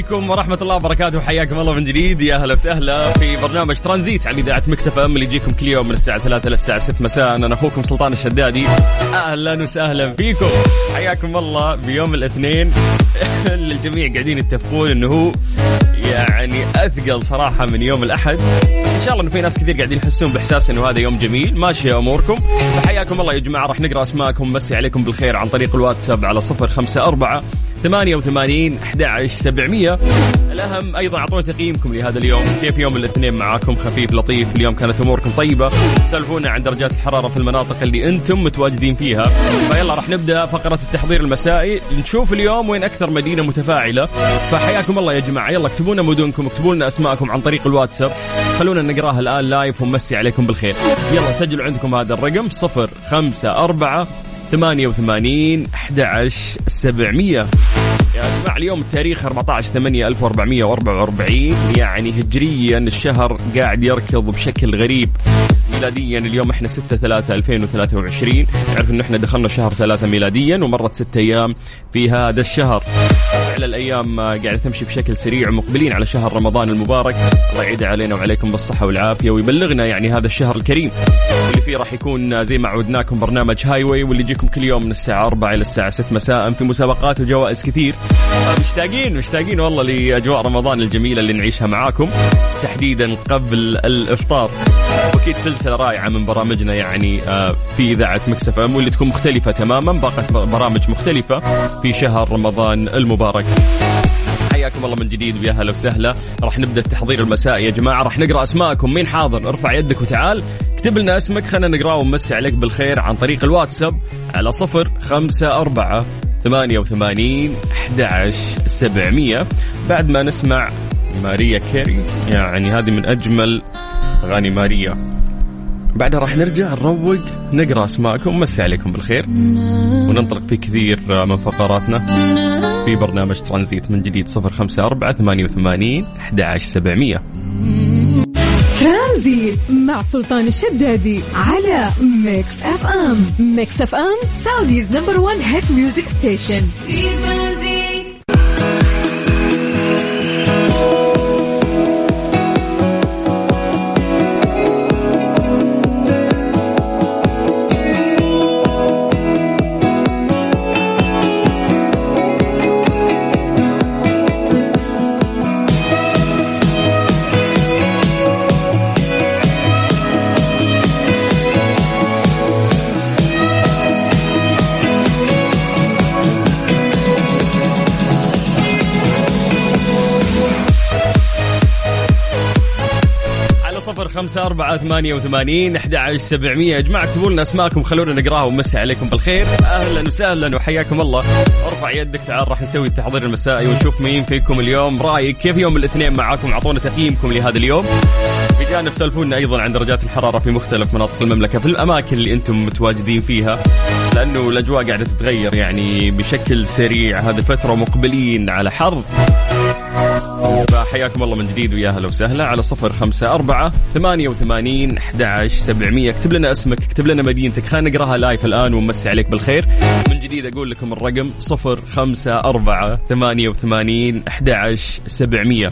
عليكم ورحمة الله وبركاته. حياكم الله من جديد. يا أهلا وسهلا في برنامج ترانزيت على إذاعة مكسف أم اللي يجيكم كل يوم من الساعة 3 للساعة 6 مساء. أنا أخوكم سلطان الشدادي. أهلا وسهلا فيكم. حياكم الله بيوم الاثنين. الجميع قاعدين يتفقون أنه يعني أثقل صراحة من يوم الأحد. إن شاء الله أنه في ناس كثير قاعدين يحسون بإحساس أنه هذا يوم جميل. ماشية أموركم. فحياكم الله يا جماعة. راح نقرأ أسماءكم مسي عليكم بالخير عن طريق الواتساب على 054 88 11 700 الأهم أيضا أعطونا تقييمكم لهذا اليوم. كيف يوم الاثنين معاكم؟ خفيف لطيف. اليوم كانت أموركم طيبة. سالفونا عن درجات الحرارة في المناطق اللي أنتم متواجدين فيها. فيلا راح نبدأ فقرة التحضير المسائي. نشوف اليوم وين أكثر مدينة متفاعلة. فحياكم الله يا جماعة. يلا اكتبوا لنا مدنكم اكتبوا لنا أسماءكم عن طريق الواتساب. خلونا نقراها الآن لايف ونمسي عليكم بالخير. يلا سجلوا عندكم هذا الرقم 054 88 11 700 يا جماعة اليوم التاريخ 14 8 1444 يعني هجريا الشهر قاعد يركض بشكل غريب. ميلاديا اليوم إحنا 6 3 2023 نعرف انه إحنا دخلنا شهر 3 ميلاديا ومرت 6 أيام في هذا الشهر. فعلا الأيام قاعدة تمشي بشكل سريع ومقبلين على شهر رمضان المبارك. الله يعيد علينا وعليكم بالصحة والعافية ويبلغنا يعني هذا الشهر الكريم. واللي فيه راح يكون زي ما عودناكم برنامج Highway واللي يجيكم كل يوم من الساعة 4 إلى الساعة 6 مساء في مسابقات وجوائز كثير. مشتاقين مشتاقين والله لأجواء رمضان الجميلة اللي نعيشها معاكم. تحديدا قبل الإفطار. واكيد سلسلة رائعة من برامجنا يعني آه، في إذاعة Mix FM واللي تكون مختلفة تماما باقة برامج مختلفة في شهر رمضان المبارك. حياكم الله من جديد ويا هلا وسهلا. راح نبدأ التحضير المسائي يا جماعة. راح نقرأ أسماءكم. مين حاضر؟ ارفع يدك وتعال. اكتب لنا اسمك. خلينا نقراه ونمسي عليك بالخير عن طريق الواتساب على صفر خمسة أربعة ثمانية وثمانين أحد سبعمية. بعد ما نسمع ماريا كيري يعني هذه من أجمل أغاني ماريا. بعدها راح نرجع نروق نقرأ أسماءكم. ومسي عليكم بالخير. وننطلق في كثير من فقراتنا. في برنامج ترانزيت من جديد 054 88 11700 ترانزيت مع سلطان الشدادي على Mix FM Mix FM Saudi's number 1 hit music station في ترانزيت. خمسة أربعة ثمانية وثمانين أحد عشر سبعمية. يا جماعة اكتبوا لنا أسماءكم خلونا نقراها ونمسي عليكم بالخير. أهلا وسهلا وحياكم الله. ارفع يدك تعال راح نسوي التحضير المسائي ونشوف مين فيكم اليوم. رايك كيف يوم الاثنين معاكم؟ أعطونا تقييمكم لهذا اليوم. بجانب سولفونا أيضا عن درجات الحرارة في مختلف مناطق المملكة في الأماكن اللي أنتم متواجدين فيها لأنه الأجواء قاعدة تتغير يعني بشكل سريع. هذه الفترة مقبلين على حر. حياكم الله من جديد ويا هلا وسهلا. على صفر خمسة أربعة ثمانية وثمانين أحد سبعمية. اكتب لنا اسمك اكتب لنا مدينتك. خلينا نقراها لايف الآن ونمسي عليك بالخير. من جديد أقول لكم الرقم صفر خمسة أربعة ثمانية وثمانين أحد سبعمية.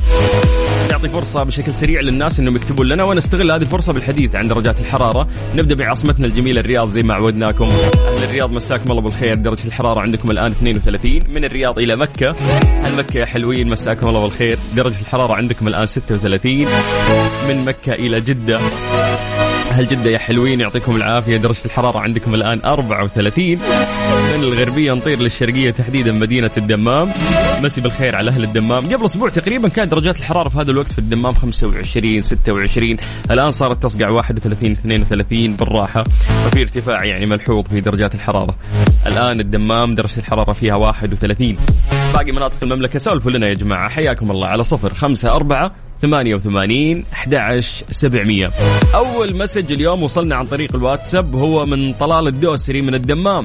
نعطي فرصة بشكل سريع للناس إنهم يكتبون لنا ونستغل هذه الفرصة بالحديث عن درجات الحرارة، نبدأ بعاصمتنا الجميلة الرياض زي ما عودناكم، أهل الرياض مساكم الله بالخير، درجة الحرارة عندكم الآن 32 من الرياض إلى مكة، أهل مكة يا حلوين؟ مساكم الله بالخير، درجة الحرارة عندكم الآن 36 من مكة إلى جدة. أهل جدة يا حلوين يعطيكم العافية. درجة الحرارة عندكم الآن 34 من الغربية نطير للشرقية تحديدا مدينة الدمام. مسي بالخير على أهل الدمام. قبل أسبوع تقريبا كانت درجات الحرارة في هذا الوقت في الدمام 25 26 الآن صارت تصقع 31 32 بالراحة. وفي ارتفاع يعني ملحوظ في درجات الحرارة. الآن الدمام درجة الحرارة فيها 31 باقي مناطق المملكة سولفوا لنا يا جماعة. حياكم الله. على صفر خمسة أربعة 88 11 700 أول مسج اليوم وصلنا عن طريق الواتساب هو من طلال الدوسري من الدمام.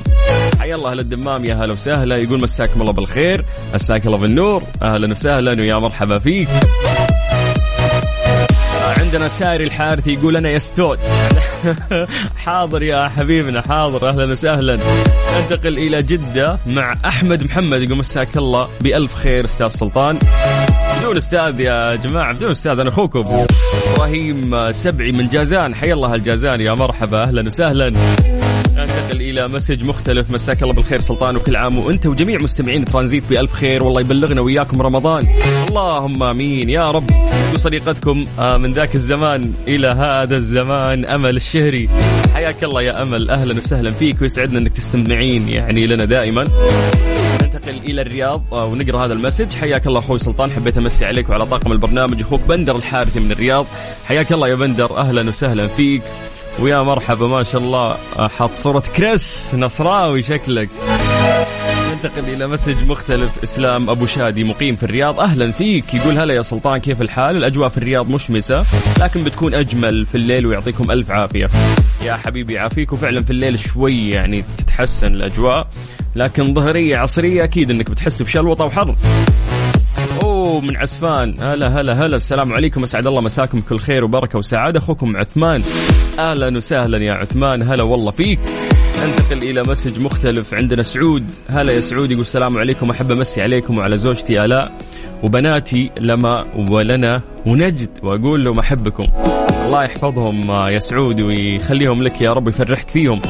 حيا الله أهل الدمام يا هلا وسهلا. يقول مساكم الله بالخير. مساك الله بالنور. أهلا وسهلا ويا مرحبا فيك. عندنا ساري الحارثي يقول أنا يستود حاضر يا حبيبنا حاضر. أهلا وسهلا. ننتقل إلى جدة مع أحمد محمد. يقول مساك الله بألف خير أستاذ سلطان. بدون أستاذ يا جماعة بدون أستاذ أنا أخوكم. إبراهيم سبعي من جازان حيا الله الجازان يا مرحبا أهلا وسهلا. ننتقل إلى مسج مختلف مساك الله بالخير سلطان وكل عام وأنت وجميع مستمعين ترانزيت بألف خير والله يبلغنا وياكم رمضان. اللهم آمين يا رب. صديقتكم من ذاك الزمان إلى هذا الزمان أمل الشهري. حياك الله يا أمل أهلا وسهلا فيك ويسعدنا إنك تستمعين يعني لنا دائما. ننتقل إلى الرياض ونقرأ هذا ال message. حياك الله أخوي سلطان حبيت أمسي عليك وعلى طاقم البرنامج أخوك بندر الحارثي من الرياض. حياك الله يا بندر أهلا وسهلا فيك. ويا مرحبا ما شاء الله حاط صورة كريس نصراوي شكلك. ننتقل إلى message مختلف إسلام أبو شادي مقيم في الرياض. أهلا فيك. يقول هلا يا سلطان كيف الحال؟ الأجواء في الرياض مشمسة لكن بتكون أجمل في الليل ويعطيكم ألف عافية. يا حبيبي يعافيك وفعلا في الليل شوي يعني تتحسن الأجواء. لكن ظهرية عصرية أكيد أنك بتحس بشلوطة وحر أوه من عسفان. هلا هلا هلا. السلام عليكم. أسعد الله مساكم كل خير وبركة وسعادة. أخوكم عثمان. أهلا وسهلا يا عثمان. هلا والله فيك. ننتقل إلى مسج مختلف عندنا. سعود. هلا يا سعود. يقول السلام عليكم. أحب أمسي عليكم وعلى زوجتي آلاء وبناتي لما ولنا ونجد. وأقول لهم أحبكم. الله يحفظهم يا سعود ويخليهم لك يا رب يفرحك فيهم.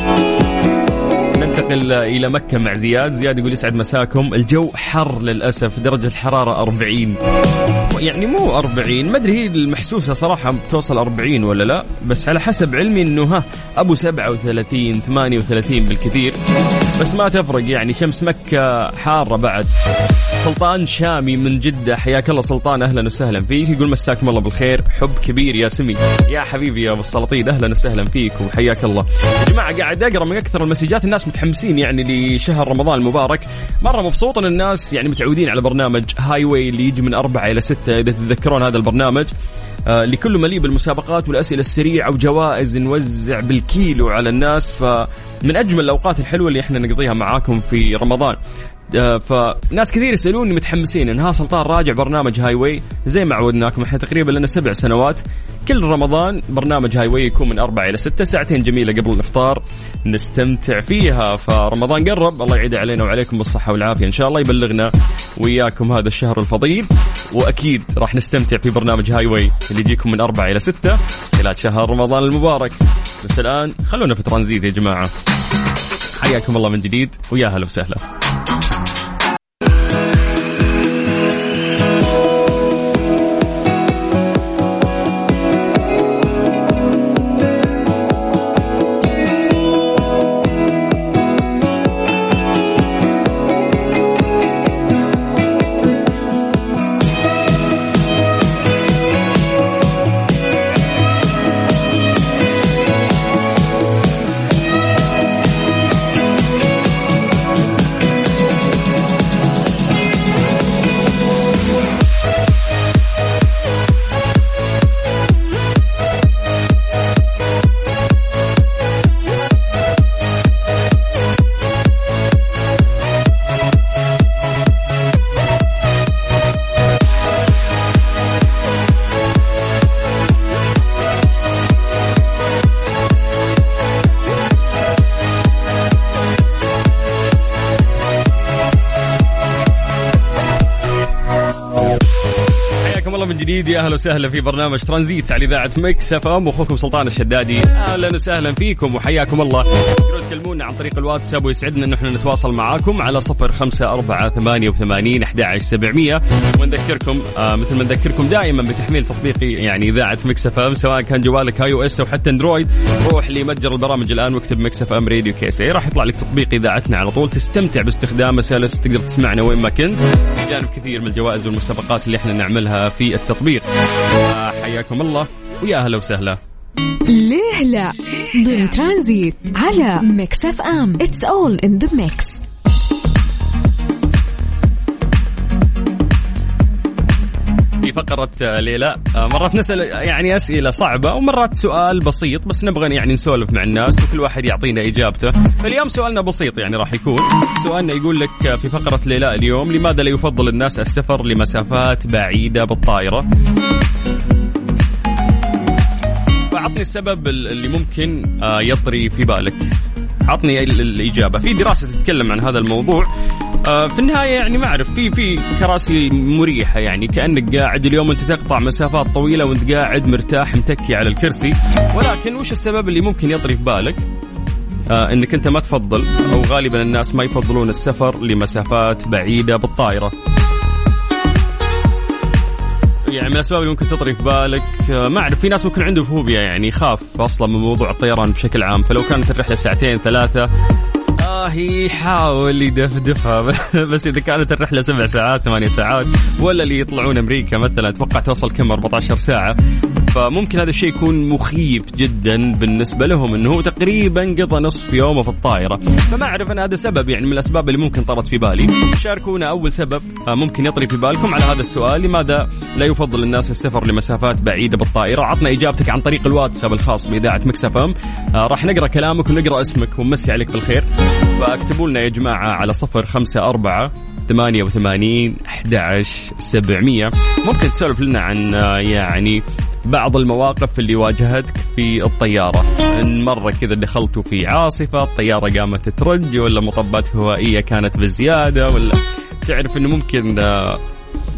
ننتقل إلى مكة مع زياد. زياد يقول يسعد مساكم. الجو حر للأسف درجة الحرارة 40 يعني مو 40 ما أدري هي المحسوسة صراحة توصل 40 ولا لا بس على حسب علمي أنه ها أبو 37 38 بالكثير. بس ما تفرق يعني شمس مكة حارة بعد. سلطان شامي من جدة. حياك الله سلطان. أهلا وسهلا فيك. يقول مساكم الله بالخير. حب كبير يا سمي. يا حبيبي يا أبو السلاطين. أهلا وسهلا فيك وحياك الله. يا جماعة قاعد أقرأ من أكثر المسجات الناس متحمسين يعني لشهر رمضان المبارك. مرة مبسوط أن الناس يعني متعودين على برنامج هاي واي اللي يجي من أربعة إلى ستة. إذا تتذكرون هذا البرنامج آه لكل مليء بالمسابقات والأسئلة السريعة وجوائز نوزع بالكيلو على الناس. فمن أجمل الأوقات الحلوة اللي إحنا نقضيها معاكم في رمضان. فناس كثير يسالوني متحمسين انها سلطان راجع برنامج Highway زي ما عودناكم إحنا تقريبا لنا سبع سنوات. كل رمضان برنامج Highway يكون من أربعة إلى ستة ساعتين جميلة قبل الإفطار. نستمتع فيها. فرمضان قرب. الله يعيد علينا وعليكم بالصحة والعافية. إن شاء الله يبلغنا وياكم هذا الشهر الفضيل. وأكيد راح نستمتع في برنامج Highway اللي يجيكم من أربعة إلى ستة خلال شهر رمضان المبارك. بس الآن خلونا في ترانزيت يا جماعة. حياكم الله من جديد. ويا هلا وسهلا. يا أهلا وسهلا في برنامج ترانزيت على إذاعة Mix FM. واخوكم سلطان الشدادي. أهلا وسهلا فيكم وحياكم الله. تقدرون تكلمونا عن طريق الواتساب ويسعدنا انه إحنا نتواصل معاكم على صفر خمسة أربعة ثمانية وثمانين أحد عشر سبعمية. ونذكركم آه مثل ما نذكركم دائما بتحميل تطبيقي يعني إذاعة Mix FM سواء كان جوالك iOS أو حتى Android. روح لمتجر البرامج الآن واكتب Mix FM Radio KSA راح يطلع لك تطبيق إذاعتنا على طول. تستمتع باستخدامه سلس تقدر تسمعنا وين ما كنت. جانب كثير من الجوائز والمسابقات اللي إحنا نعملها في التطبيق. حياكم الله ويا أهلا وسهلا. ليه لا؟ ضمن ترانزيت على Mix FM. It's all in the mix في فقرة آه، ليلى. آه، مرات نسأل يعني أسئلة صعبة ومرات سؤال بسيط بس نبغى يعني نسولف مع الناس وكل واحد يعطينا إجابته. فاليوم سؤالنا بسيط يعني راح يكون سؤالنا يقول لك آه، في فقرة ليلى اليوم لماذا لا يفضل الناس السفر لمسافات بعيدة بالطائرة؟ فأعطني السبب ال- اللي ممكن يطري في بالك. عطني ال- الإجابة. في دراسة تتكلم عن هذا الموضوع. آه، في النهاية يعني ما أعرف في في كراسي مريحة يعني كأنك قاعد اليوم أنت تقطع مسافات طويلة وأنت قاعد مرتاح متكي على الكرسي. ولكن وش السبب اللي ممكن يطري في بالك؟ آه إنك أنت ما تفضل أو غالبا الناس ما يفضلون السفر لمسافات بعيدة بالطائرة. يعني من الأسباب اللي ممكن تطري في بالك آه، ما أعرف في ناس ممكن عنده فوبيا يعني يخاف أصلا من موضوع الطيران بشكل عام. فلو كانت الرحلة ساعتين ثلاثة آه يحاول يدفدفها. بس إذا كانت الرحلة سبع ساعات ثمانية ساعات ولا اللي يطلعون أمريكا مثلا أتوقع توصل كم؟ 14 ساعة. فممكن هذا الشيء يكون مخيف جدا بالنسبة لهم أنه تقريبا قضى نصف يومه في الطائرة. فما أعرف أنا هذا سبب يعني من الأسباب اللي ممكن طرت في بالي. شاركونا أول سبب آه، ممكن يطري في بالكم على هذا السؤال لماذا لا يفضل الناس السفر لمسافات بعيدة بالطائرة؟ عطنا إجابتك عن طريق الواتساب الخاص بإذاعة مكسف أم. آه، راح نقرأ كلامك ونقرأ اسمك ونمسي عليك بالخير. فاكتبوا لنا يا جماعة على صفر خمسة أربعة ثمانية وثمانين أحد سبعمية. ممكن تسولف لنا عن آه، يعني بعض المواقف اللي واجهتك في الطيارة. إن مرة كذا دخلتوا في عاصفة الطيارة قامت ترج ولا مطبات هوائية كانت بزيادة ولا تعرف إنه ممكن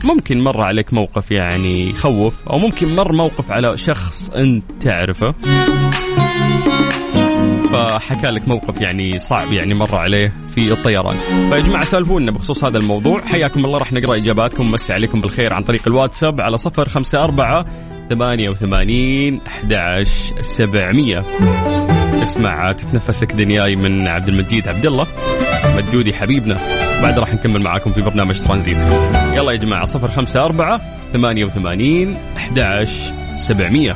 ممكن مر عليك موقف يعني يخوف أو ممكن مر موقف على شخص أنت تعرفه؟ فحكى لك موقف يعني صعب يعني مر عليه في الطيران. فيا جماعة سالفونا بخصوص هذا الموضوع. حياكم الله راح نقرأ إجاباتكم. ومسي عليكم بالخير عن طريق الواتساب على صفر خمسة أربعة ثمانية وثمانين أحد سبعمية. اسمع تتنفسك دنياي من عبد المجيد عبد الله مجودي حبيبنا. بعد راح نكمل معاكم في برنامج ترانزيت. يلا يا جماعة صفر خمسة أربعة ثمانية وثمانين أحد سبعمية.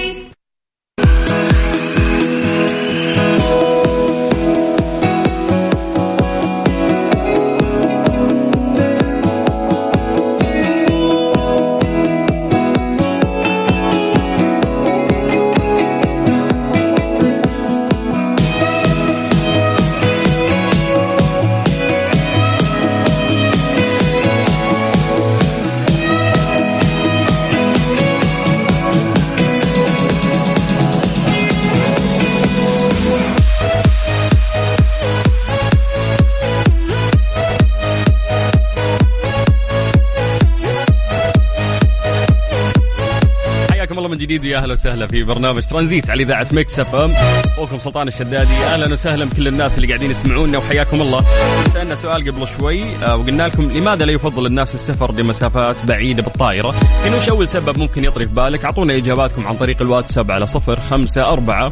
جديد. ويا أهلا وسهلا في برنامج ترانزيت على إذاعة Mix FM. أخوكم سلطان الشدادي. أهلا وسهلا بكل الناس اللي قاعدين يسمعونا وحياكم الله. سألنا سؤال قبل شوي آه، وقلنا لكم لماذا لا يفضل الناس السفر لمسافات بعيدة بالطائرة؟ يعني وش أول سبب ممكن يطري في بالك؟ أعطونا إجاباتكم عن طريق الواتساب على صفر خمسة أربعة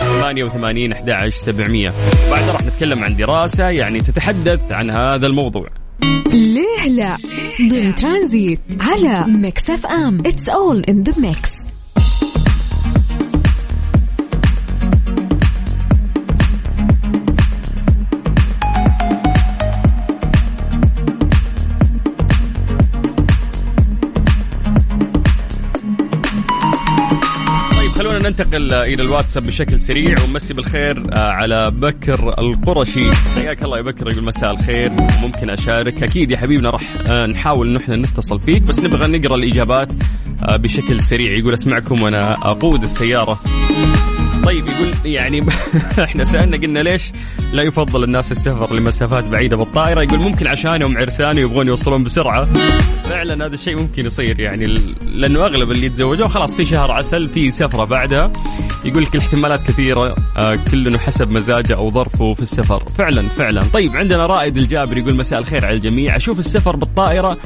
ثمانية وثمانين أحد سبعمية. بعد راح نتكلم عن دراسة يعني تتحدث عن هذا الموضوع. ليه لا؟ ضمن ترانزيت على Mix FM. It's all in the mix ننتقل إلى الواتساب بشكل سريع. ونمسي بالخير آه، على بكر القرشي. حياك الله يا بكر يقول مساء الخير. ممكن أشارك. أكيد يا حبيبنا راح آه، نحاول ان إحنا نتصل فيك بس نبغى نقرأ الإجابات آه، بشكل سريع. يقول أسمعكم وأنا أقود السيارة. طيب يقول يعني إحنا سألنا قلنا ليش لا يفضل الناس السفر لمسافات بعيدة بالطائرة؟ يقول ممكن عشانهم عرسان ويبغون يوصلون بسرعة. فعلا هذا الشيء ممكن يصير يعني لأنه أغلب اللي يتزوجون خلاص في شهر عسل في سفرة بعدها. يقول لك الاحتمالات كثيرة آه كل حسب مزاجه أو ظرفه في السفر. فعلا فعلا. طيب عندنا رائد الجابر يقول مساء الخير على الجميع. أشوف السفر بالطائرة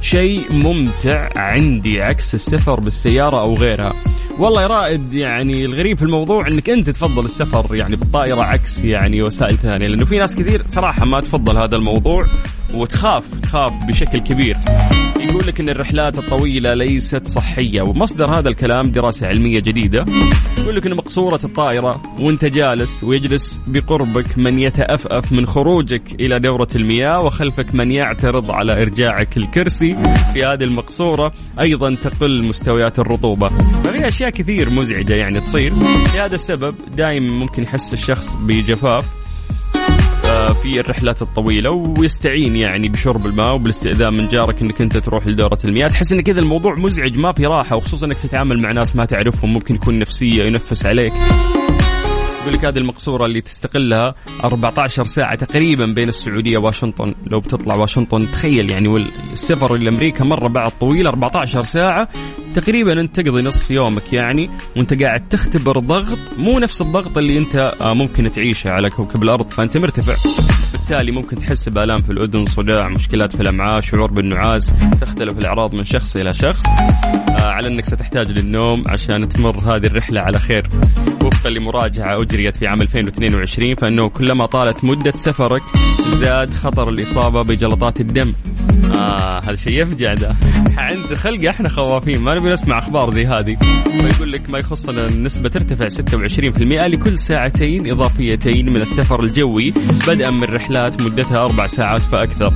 شيء ممتع عندي عكس السفر بالسيارة أو غيرها. والله يا رائد يعني الغريب في الموضوع إنك أنت تفضل السفر يعني بالطائرة عكس يعني وسائل ثانية لأنه في ناس كثير صراحة ما تفضل هذا الموضوع وتخاف تخاف بشكل كبير. يقول لك إن الرحلات الطويلة ليست صحية ومصدر هذا الكلام دراسة علمية جديدة. يقول لك إن مقصورة الطائرة وأنت جالس ويجلس بقربك من يتأفأف من خروجك إلى دورة المياه وخلفك من يعترض على إرجاعك الكرسي. في هذه المقصورة أيضا تقل مستويات الرطوبة. ففي أشياء كثير مزعجة يعني تصير. لهذا السبب دائما ممكن يحس الشخص بجفاف في الرحلات الطويلة ويستعين يعني بشرب الماء وبالاستئذان من جارك إنك أنت تروح لدورة المياه. تحس إن كذا الموضوع مزعج ما في راحة وخصوصا إنك تتعامل مع ناس ما تعرفهم ممكن يكون نفسية ينفس عليك. يقول لك هذه المقصورة اللي تستقلها 14 ساعة تقريبا بين السعودية واشنطن لو بتطلع واشنطن تخيل يعني السفر إلى أمريكا مرة بعد طويل 14 ساعة. تقريبا أنت تقضي نص يومك يعني وأنت قاعد تختبر ضغط مو نفس الضغط اللي أنت آه، ممكن تعيشه على كوكب الأرض فأنت مرتفع. بالتالي ممكن تحس بآلام في الأذن صداع مشكلات في الأمعاء شعور بالنعاس تختلف الأعراض من شخص إلى شخص آه، على أنك ستحتاج للنوم عشان تمر هذه الرحلة على خير. وفقا لمراجعة أجريت في عام 2022 فأنه كلما طالت مدة سفرك زاد خطر الإصابة بجلطات الدم. آه هذا شيء يفجع ده. عند خلقة إحنا خوافين. ما نبي نسمع أخبار زي هذه. ويقول لك ما يخصنا النسبة ترتفع 26% لكل ساعتين إضافيتين من السفر الجوي بدءا من رحلات مدتها أربع ساعات فأكثر.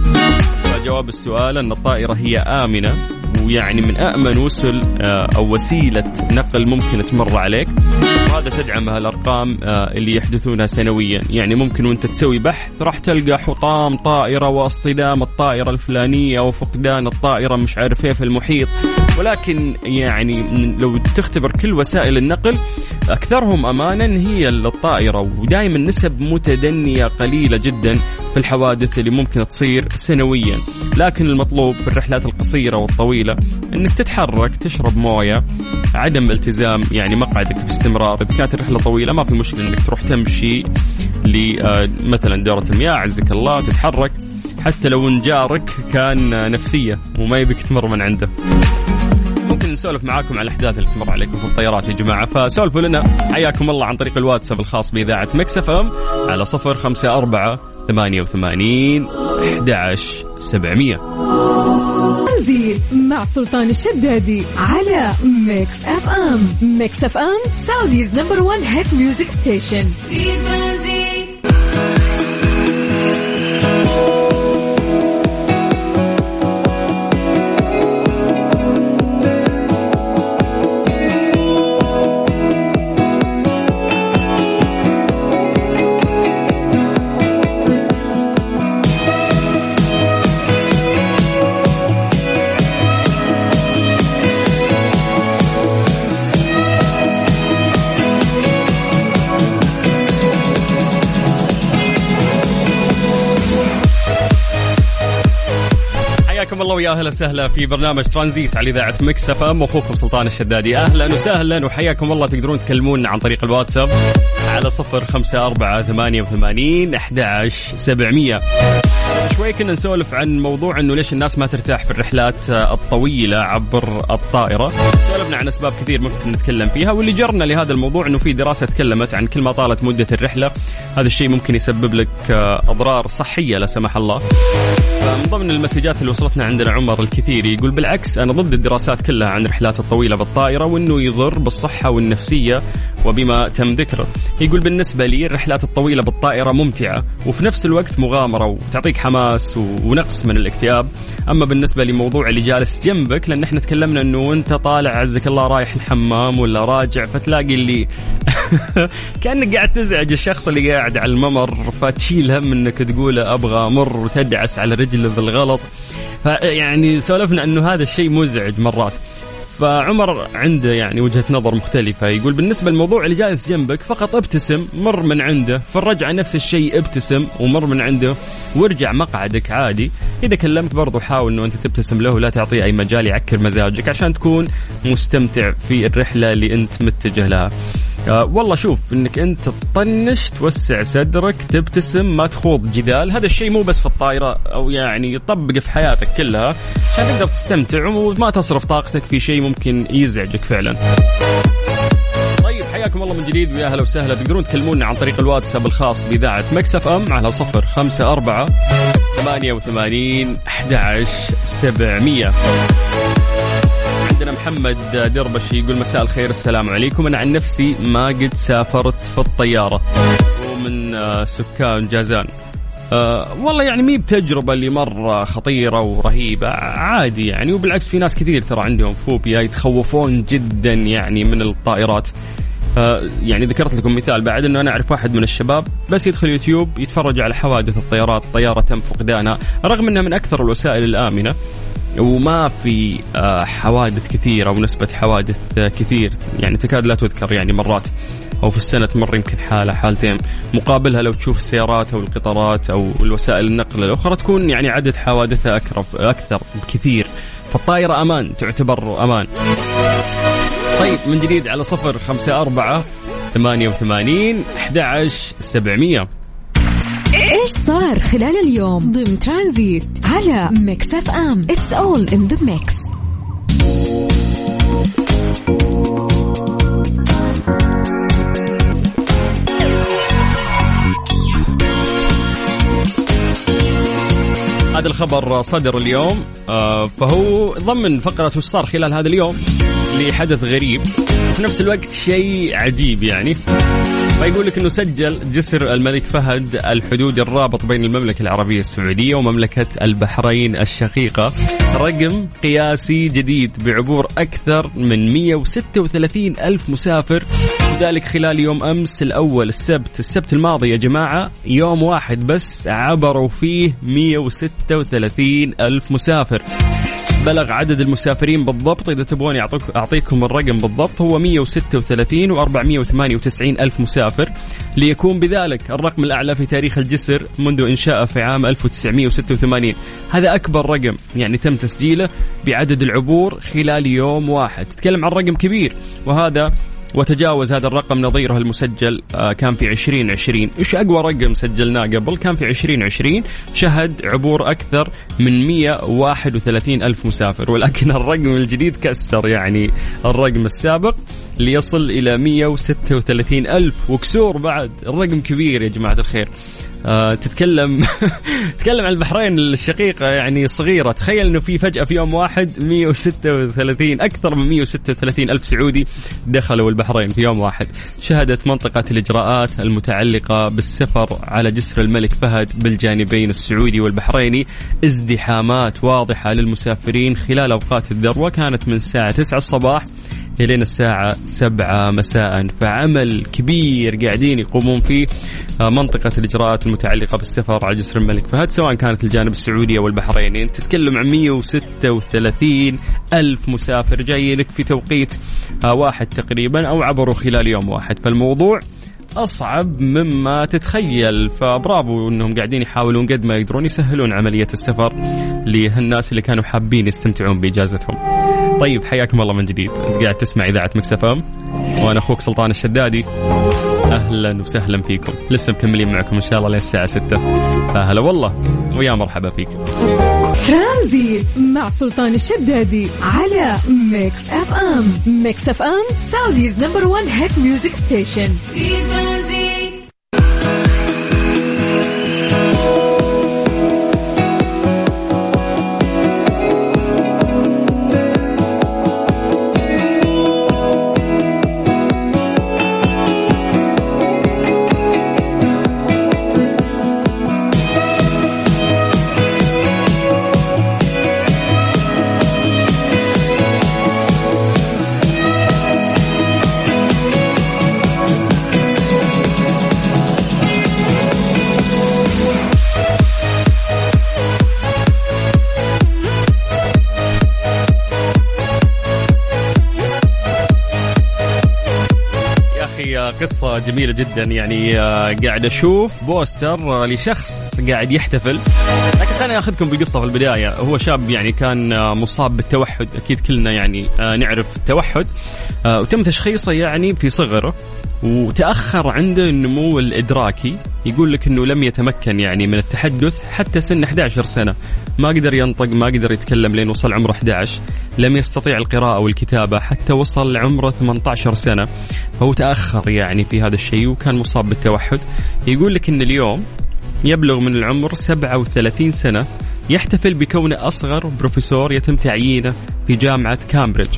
فجواب السؤال أن الطائرة هي آمنة. ويعني من أأمن وسل آه، أو وسيلة نقل ممكن تمر عليك. وهذا تدعمها الأرقام آه، اللي يحدثونها سنويا. يعني ممكن وأنت تسوي بحث راح تلقى حطام طائرة وأصطدام الطائرة الفلانية وفقدان الطائرة مش عارف إيه في المحيط. ولكن يعني لو تختبر كل وسائل النقل أكثرهم أمانا هي الطائرة. ودائما نسب متدنية قليلة جدا في الحوادث اللي ممكن تصير سنويا. لكن المطلوب في الرحلات القصيرة والطويلة طويله إنك تتحرك تشرب موية عدم التزام يعني مقعدك باستمرار اذا كانت الرحلة طويلة ما في مشكلة إنك تروح تمشي لمثلا آه، دورة المياه عزك الله تتحرك. حتى لو إن جارك كان نفسية وما يبيك تمر من عنده. ممكن نسولف معاكم على الأحداث اللي تمر عليكم في الطيارات يا جماعة. فسولفوا لنا حياكم الله عن طريق الواتساب الخاص بإذاعة Mix FM على صفر خمسة أربعة 88 11 700 ترانزيت مع سلطان الشدادي على Mix FM Mix FM Saudi's number 1 hit music station في ترانزيت الله ويا أهلا وسهلا في برنامج ترانزيت على إذاعة Mix FM أخوكم سلطان الشدادي. أهلا وسهلا وحياكم الله. تقدرون تكلمونا عن طريق الواتساب على صفر خمسة أربعة ثمانية وثمانين أحد سبعمية. شوي كنا نسولف عن موضوع إنه ليش الناس ما ترتاح في الرحلات الطويلة عبر الطائرة. سولفنا عن أسباب كثير ممكن نتكلم فيها واللي جرنا لهذا الموضوع إنه في دراسة تكلمت عن كل ما طالت مدة الرحلة هذا الشيء ممكن يسبب لك أضرار صحية لا سمح الله. من ضمن المسجات اللي وصلتنا عندنا عمر الكثير يقول بالعكس أنا ضد الدراسات كلها عن الرحلات الطويلة بالطائرة وإنه يضر بالصحة والنفسية وبما تم ذكره. يقول بالنسبة لي الرحلات الطويلة بالطائرة ممتعة وفي نفس الوقت مغامرة وتعطيك حماس ونقص من الاكتئاب. أما بالنسبة لموضوع اللي جالس جنبك لأن إحنا تكلمنا إنه انت طالع عزك الله رايح الحمام ولا راجع فتلاقي اللي كأنك قاعد تزعج الشخص اللي قاعد على الممر فتشيل هم إنك تقول أبغى أمر وتدعس على رجله بالغلط. فيعني سولفنا إنه هذا الشيء مزعج مرات. فعمر عنده يعني وجهة نظر مختلفة. يقول بالنسبة للموضوع اللي جالس جنبك فقط ابتسم مر من عنده. في الرجعة نفس الشيء ابتسم ومر من عنده. وارجع مقعدك عادي. إذا كلمت برضو حاول أنه أنت تبتسم له ولا تعطيه أي مجال يعكر مزاجك عشان تكون مستمتع في الرحلة اللي أنت متجه لها. آه والله شوف إنك أنت تطنش توسع صدرك تبتسم ما تخوض جدال. هذا الشيء مو بس في الطائرة أو يعني يطبق في حياتك كلها. عشان تقدر تستمتع وما تصرف طاقتك في شيء ممكن يزعجك فعلا. طيب حياكم الله من جديد. ويا أهلا وسهلا. تقدرون تكلمونا عن طريق الواتساب الخاص بإذاعة مكسف أم على صفر خمسة أربعة ثمانية وثمانين أحد سبعمية. عندنا محمد دربش يقول مساء الخير السلام عليكم. أنا عن نفسي ما قد سافرت في الطيارة. ومن آه، سكان جازان. أه والله يعني مي بتجربة اللي مرة خطيرة ورهيبة عادي يعني. وبالعكس في ناس كثير ترى عندهم فوبيا يتخوفون جدا يعني من الطائرات. أه يعني ذكرت لكم مثال بعد إنه أنا أعرف واحد من الشباب بس يدخل يوتيوب يتفرج على حوادث الطيارات طيارة تم فقدانها رغم إنها من أكثر الوسائل الآمنة. وما في آه، حوادث كثيرة ونسبه حوادث آه، كثير يعني تكاد لا تذكر يعني مرات أو في السنة تمر يمكن حالة حالتين. مقابلها لو تشوف السيارات أو القطارات أو الوسائل النقل الأخرى تكون يعني عدد حوادثها أكثر أكثر بكثير. فالطائرة أمان تعتبر أمان. طيب من جديد على صفر خمسة أربعة ثمانية وثمانين أحد سبعمية. إيش صار خلال اليوم؟ ضمن ترانزيت على Mix FM. It's all in the mix هذا الخبر صدر اليوم. آه، فهو ضمن فقرة وش صار خلال هذا اليوم لحدث غريب. وفي نفس الوقت شيء عجيب يعني. فيقول لك إنه سجل جسر الملك فهد الحدود الرابط بين المملكة العربية السعودية ومملكة البحرين الشقيقة. رقم قياسي جديد بعبور أكثر من 136 ألف مسافر. وذلك خلال يوم أمس الأول السبت. السبت الماضي يا جماعة يوم واحد بس عبروا فيه 136 ألف مسافر. بلغ عدد المسافرين بالضبط. إذا تبغون أعطيكم الرقم بالضبط هو 136 و498 ألف مسافر. ليكون بذلك الرقم الأعلى في تاريخ الجسر منذ إنشائه في عام 1986 هذا أكبر رقم يعني تم تسجيله بعدد العبور خلال يوم واحد. تتكلم عن رقم كبير وهذا وتجاوز هذا الرقم نظيره المسجل آه، كان في 2020 إيش أقوى رقم سجلناه قبل؟ كان في 2020 شهد عبور أكثر من 131 ألف مسافر. ولكن الرقم الجديد كسر يعني الرقم السابق ليصل إلى 136 ألف. وكسور بعد. الرقم كبير يا جماعة الخير. آه تتكلم تتكلم عن البحرين الشقيقة يعني صغيرة. تخيل إنه في فجأة في يوم واحد 136 أكثر من 136 ألف سعودي دخلوا البحرين في يوم واحد. شهدت منطقة الإجراءات المتعلقة بالسفر على جسر الملك فهد بالجانبين السعودي والبحريني. ازدحامات واضحة للمسافرين خلال أوقات الذروة كانت من الساعة 9 الصباح الين الساعة 7 مساء. فعمل كبير قاعدين يقومون فيه آه، منطقة الإجراءات المتعلقة بالسفر على جسر الملك فهد سواء كانت الجانب السعودي أو البحريني أنت تتكلم عن 136 ألف مسافر جاي لك في توقيت آه، واحد تقريبا أو عبروا خلال يوم واحد. فالموضوع أصعب مما تتخيل. فبرافو إنهم قاعدين يحاولون قد ما يقدرون يسهلون عملية السفر لهالناس اللي كانوا حابين يستمتعون بإجازتهم. طيب حياكم الله من جديد، أنت قاعد تسمع إذاعة Mix FM وأنا أخوك سلطان الشدادي. أهلا وسهلا فيكم، لسه مكملين معكم إن شاء الله للساعه 6. فهلا والله ويا مرحبا فيكم. ترانزيت مع سلطان الشدادي على Mix FM، Mix FM Saudi's number 1 hit music station. في ترانزيت آه، قصة جميلة جدا. يعني آه، قاعد أشوف بوستر آه، لشخص قاعد يحتفل. لكن خليني أخذكم بالقصة في البداية. هو شاب يعني كان مصاب بالتوحد. أكيد كلنا يعني نعرف التوحد. وتم تشخيصه يعني في صغره. وتأخر عنده النمو الإدراكي. يقول لك أنه لم يتمكن يعني من التحدث حتى سن 11 سنة. ما قدر ينطق ما قدر يتكلم لين وصل عمره 11 لم يستطيع القراءة والكتابة حتى وصل عمره 18 سنة. فهو تأخر يعني في هذا الشيء وكان مصاب بالتوحد. يقول لك أن اليوم يبلغ من العمر 37 سنة يحتفل بكونه أصغر بروفيسور يتم تعيينه في جامعة كامبريدج.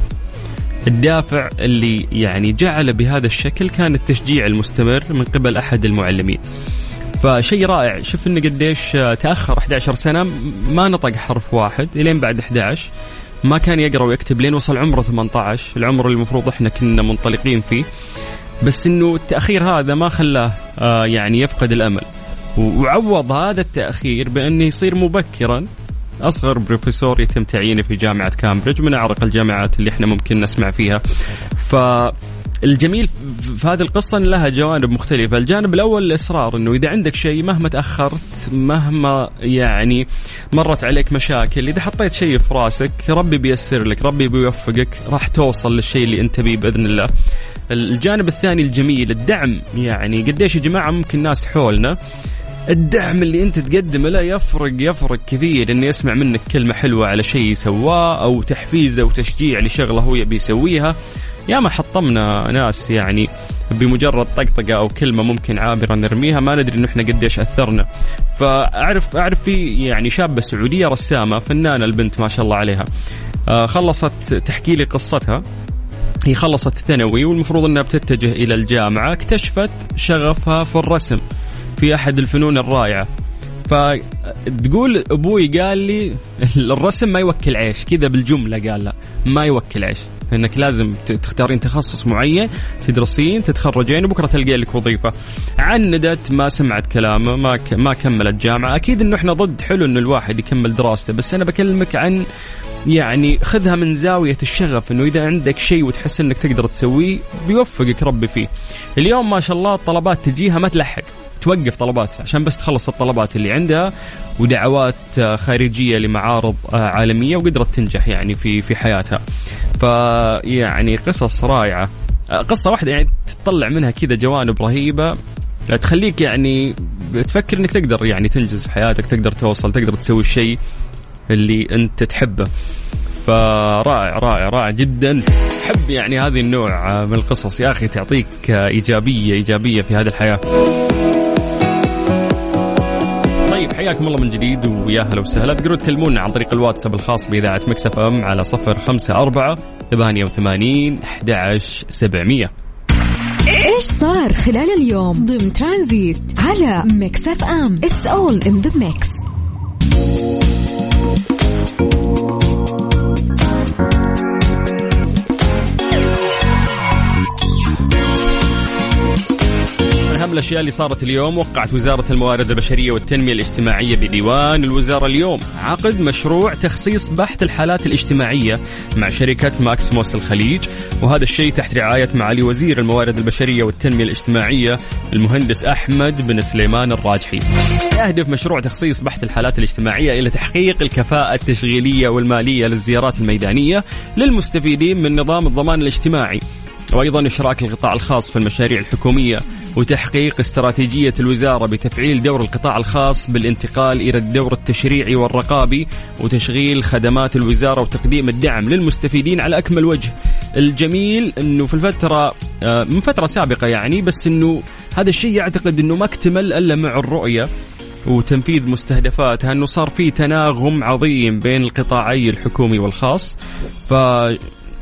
الدافع اللي يعني جعله بهذا الشكل كان التشجيع المستمر من قبل أحد المعلمين. فشيء رائع. شوف إنه قديش تأخر 11 سنة ما نطق حرف واحد إلين بعد 11 ما كان يقرأ ويكتب لين وصل عمره 18 العمر اللي المفروض إحنا كنا منطلقين فيه. بس إنه التأخير هذا ما خلاه آه يعني يفقد الأمل. وعوض هذا التأخير بانه يصير مبكرا أصغر بروفيسور يتم تعيينه في جامعة كامبريدج من أعرق الجامعات اللي إحنا ممكن نسمع فيها. ف الجميل في هذه القصة أن لها جوانب مختلفة. الجانب الأول الإصرار أنه إذا عندك شيء مهما تأخرت مهما يعني مرت عليك مشاكل إذا حطيت شيء في راسك ربي بيسر لك ربي بيوفقك راح توصل للشيء اللي أنت بيه بإذن الله. الجانب الثاني الجميل الدعم. يعني قديش يا جماعة ممكن ناس حولنا الدعم اللي انت تقدمه له يفرق يفرق كثير. انه يسمع منك كلمة حلوة على شيء سواه أو تحفيز أو تشجيع لشغلة هو يبي يسويها. يا ما حطمنا ناس يعني بمجرد طقطقة أو كلمة ممكن عابرة نرميها. ما ندري انه إحنا قديش أثرنا. فاعرف أعرف في يعني شابة سعودية رسامة فنانة البنت ما شاء الله عليها. آه خلصت تحكي لي قصتها. هي خلصت ثانوي والمفروض إنها بتتجه إلى الجامعة. اكتشفت شغفها في الرسم. في أحد الفنون الرائعة. فتقول أبوي قال لي الرسم ما يوكل عيش. كذا بالجملة قال لا ما يوكل عيش. إنك لازم تختارين تخصص معين تدرسين تتخرجين وبكرة تلقين لك وظيفة. عندت ما سمعت كلامه ما. ما كملت جامعة. أكيد إنه إحنا ضد حلو إنه الواحد يكمل دراسته بس أنا بكلمك عن يعني خذها من زاوية الشغف إنه إذا عندك شيء وتحس إنك تقدر تسويه بيوفقك ربي فيه. اليوم ما شاء الله الطلبات تجيها ما تلحق. توقف طلبات عشان بس تخلص الطلبات اللي عندها ودعوات خارجية لمعارض عالمية وقدرت تنجح يعني في في حياتها. فيعني قصص رائعة. قصة واحدة يعني تطلع منها كذا جوانب رهيبة. تخليك يعني تفكر إنك تقدر يعني تنجز في حياتك تقدر توصل تقدر تسوي الشيء اللي أنت تحبه. فرائع رائع رائع جدا. حب يعني هذه النوع من القصص. يا أخي تعطيك إيجابية إيجابية في هذه الحياة. حياكم الله من جديد ويا هلا وسهلا. تقدروا تكلمونا عن طريق الواتساب الخاص بإذاعة مكسف أم على صفر خمسة أربعة ثمانية وثمانين أحد سبعمية. إيش صار خلال اليوم ضمن ترانزيت على Mix FM؟ It's all in the الأشياء اللي صارت اليوم. وقعت وزارة الموارد البشرية والتنمية الاجتماعية بديوان الوزارة اليوم. عقد مشروع تخصيص بحث الحالات الاجتماعية مع شركة ماكسموس الخليج. وهذا الشيء تحت رعاية معالي وزير الموارد البشرية والتنمية الاجتماعية المهندس أحمد بن سليمان الراجحي. يهدف مشروع تخصيص بحث الحالات الاجتماعية إلى تحقيق الكفاءة التشغيلية والمالية للزيارات الميدانية للمستفيدين من نظام الضمان الاجتماعي. وأيضا إشراك القطاع الخاص في المشاريع الحكومية وتحقيق استراتيجية الوزارة بتفعيل دور القطاع الخاص بالانتقال إلى الدور التشريعي والرقابي وتشغيل خدمات الوزارة وتقديم الدعم للمستفيدين على أكمل وجه. الجميل إنه في الفترة من فترة سابقة يعني بس إنه هذا الشيء اعتقد إنه ما اكتمل إلا مع الرؤية وتنفيذ مستهدفاتها إنه صار في تناغم عظيم بين القطاعي الحكومي والخاص ف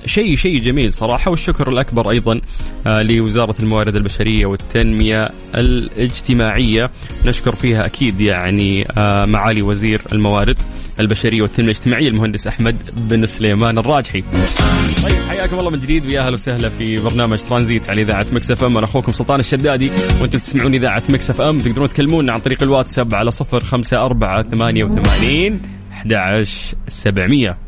شيء شيء جميل صراحة والشكر الأكبر أيضا لوزارة الموارد البشرية والتنمية الاجتماعية. نشكر فيها أكيد يعني معالي وزير الموارد البشرية والتنمية الاجتماعية المهندس أحمد بن سليمان الراجحي. طيب حياكم الله من جديد ويا أهلا وسهلا في برنامج ترانزيت على إذاعة Mix FM. أنا أخوكم سلطان الشدادي وأنتم تسمعون إذاعة Mix FM. تقدرون تكلمونا عن طريق الواتساب على 054 88 11 700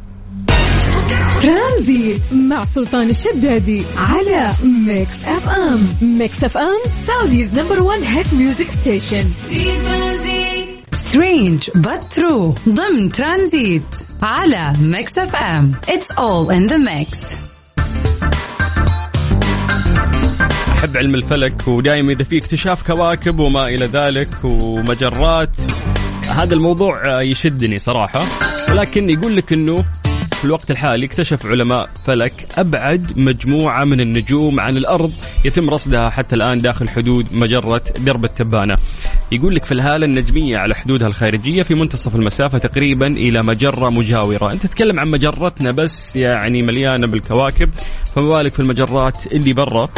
ترانزيت مع سلطان الشدادي على Mix FM. Mix FM Saudi's number 1 hit music station. في ترانزيت strange true ضمن ترانزيت على Mix FM. It's all in the mix. أحب علم الفلك ودائما إذا في اكتشاف كواكب وما إلى ذلك ومجرات. هذا الموضوع يشدني صراحة ولكن يقول لك إنه في الوقت الحالي اكتشف علماء فلك أبعد مجموعة من النجوم عن الأرض يتم رصدها حتى الآن داخل حدود مجرة درب التبانة. يقول لك في الهالة النجمية على حدودها الخارجية في منتصف المسافة تقريبا إلى مجرة مجاورة، أنت تتكلم عن مجرتنا بس يعني مليانة بالكواكب. فما بالك في المجرات اللي برا؟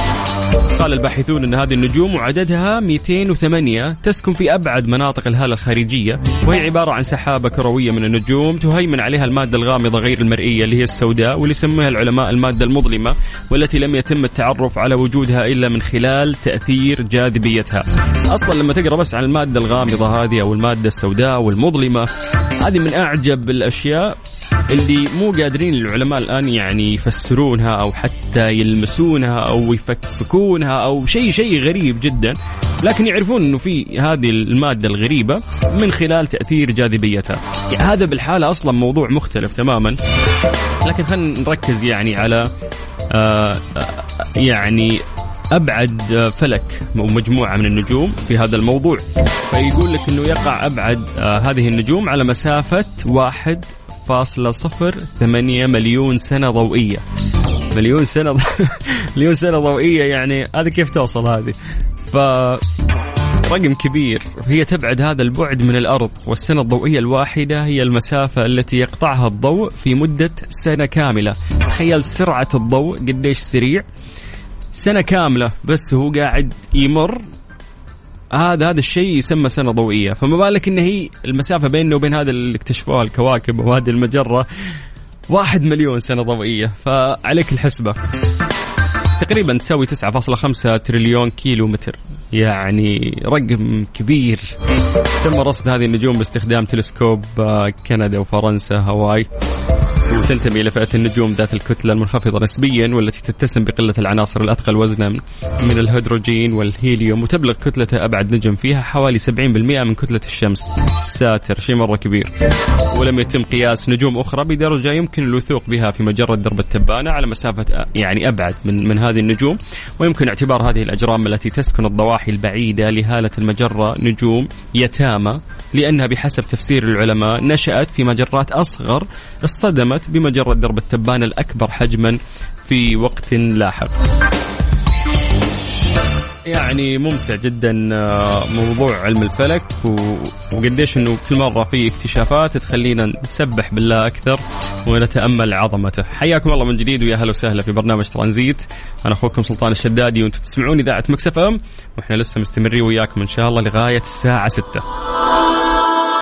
قال الباحثون إن هذه النجوم وعددها 208 تسكن في أبعد مناطق الهالة الخارجية وهي عبارة عن سحابة كروية من النجوم تهيمن عليها المادة الغامضة غير المرئية اللي هي السوداء واللي يسميها العلماء المادة المظلمة والتي لم يتم التعرف على وجودها إلا من خلال تأثير جاذبيتها. أصلا لما تقرأ بس عن المادة الغامضة هذه أو المادة السوداء والمظلمة هذه من أعجب الأشياء اللي مو قادرين العلماء الآن يعني يفسرونها أو حتى يلمسونها أو يفكفكونها أو شيء شيء غريب جدا. لكن يعرفون إنه في هذه المادة الغريبة من خلال تأثير جاذبيتها. يعني هذا بالحالة أصلا موضوع مختلف تماما. لكن خلينا نركز يعني على آه آه يعني أبعد فلك ومجموعه من النجوم في هذا الموضوع. فيقول لك إنه يقع أبعد آه هذه النجوم على مسافة واحد فاصلة صفر ثمانية مليون سنة ضوئية. مليون سنة مليون سنة ضوئية يعني هذه كيف توصل هذه؟ ف رقم كبير. هي تبعد هذا البعد من الأرض والسنة الضوئية الواحدة هي المسافة التي يقطعها الضوء في مدة سنة كاملة. تخيل سرعة الضوء قديش سريع. سنة كاملة بس هو قاعد يمر هذا هذا الشيء يسمى سنة ضوئية. فما بالك إن هي المسافة بيننا وبين هذا اللي اكتشفوها الكواكب وهذه المجرة واحد مليون سنة ضوئية. فعليك الحسبة. تقريبا تساوي 9.5 تريليون كيلو متر يعني رقم كبير. تم رصد هذه النجوم باستخدام تلسكوب كندا وفرنسا هاواي. وتنتمي إلى فئة النجوم ذات الكتلة المنخفضة نسبيا والتي تتسم بقلة العناصر الأثقل وزنا من الهيدروجين والهيليوم وتبلغ كتلة أبعد نجم فيها حوالي 70% من كتلة الشمس. ساتر شيء مرة كبير. ولم يتم قياس نجوم أخرى بدرجة يمكن الوثوق بها في مجرة درب التبانة على مسافة يعني أبعد من, من هذه النجوم. ويمكن اعتبار هذه الأجرام التي تسكن الضواحي البعيدة لهالة المجرة نجوم يتامى لأنها بحسب تفسير العلماء نشأت في مجرات أصغر اصطدمت بمجرة درب التبانة الأكبر حجما في وقت لاحق يعني ممتع جدا آه، موضوع علم الفلك وقديش إنه كل مرة في اكتشافات تخلينا نسبح بالله أكثر ونتأمل عظمته. حياكم الله من جديد ويا أهلا وسهلا في برنامج ترانزيت. أنا أخوكم سلطان الشدادي وأنتم تسمعون إذاعة مكسف أم وإحنا لسه مستمرين وياكم إن شاء الله لغاية الساعة 6.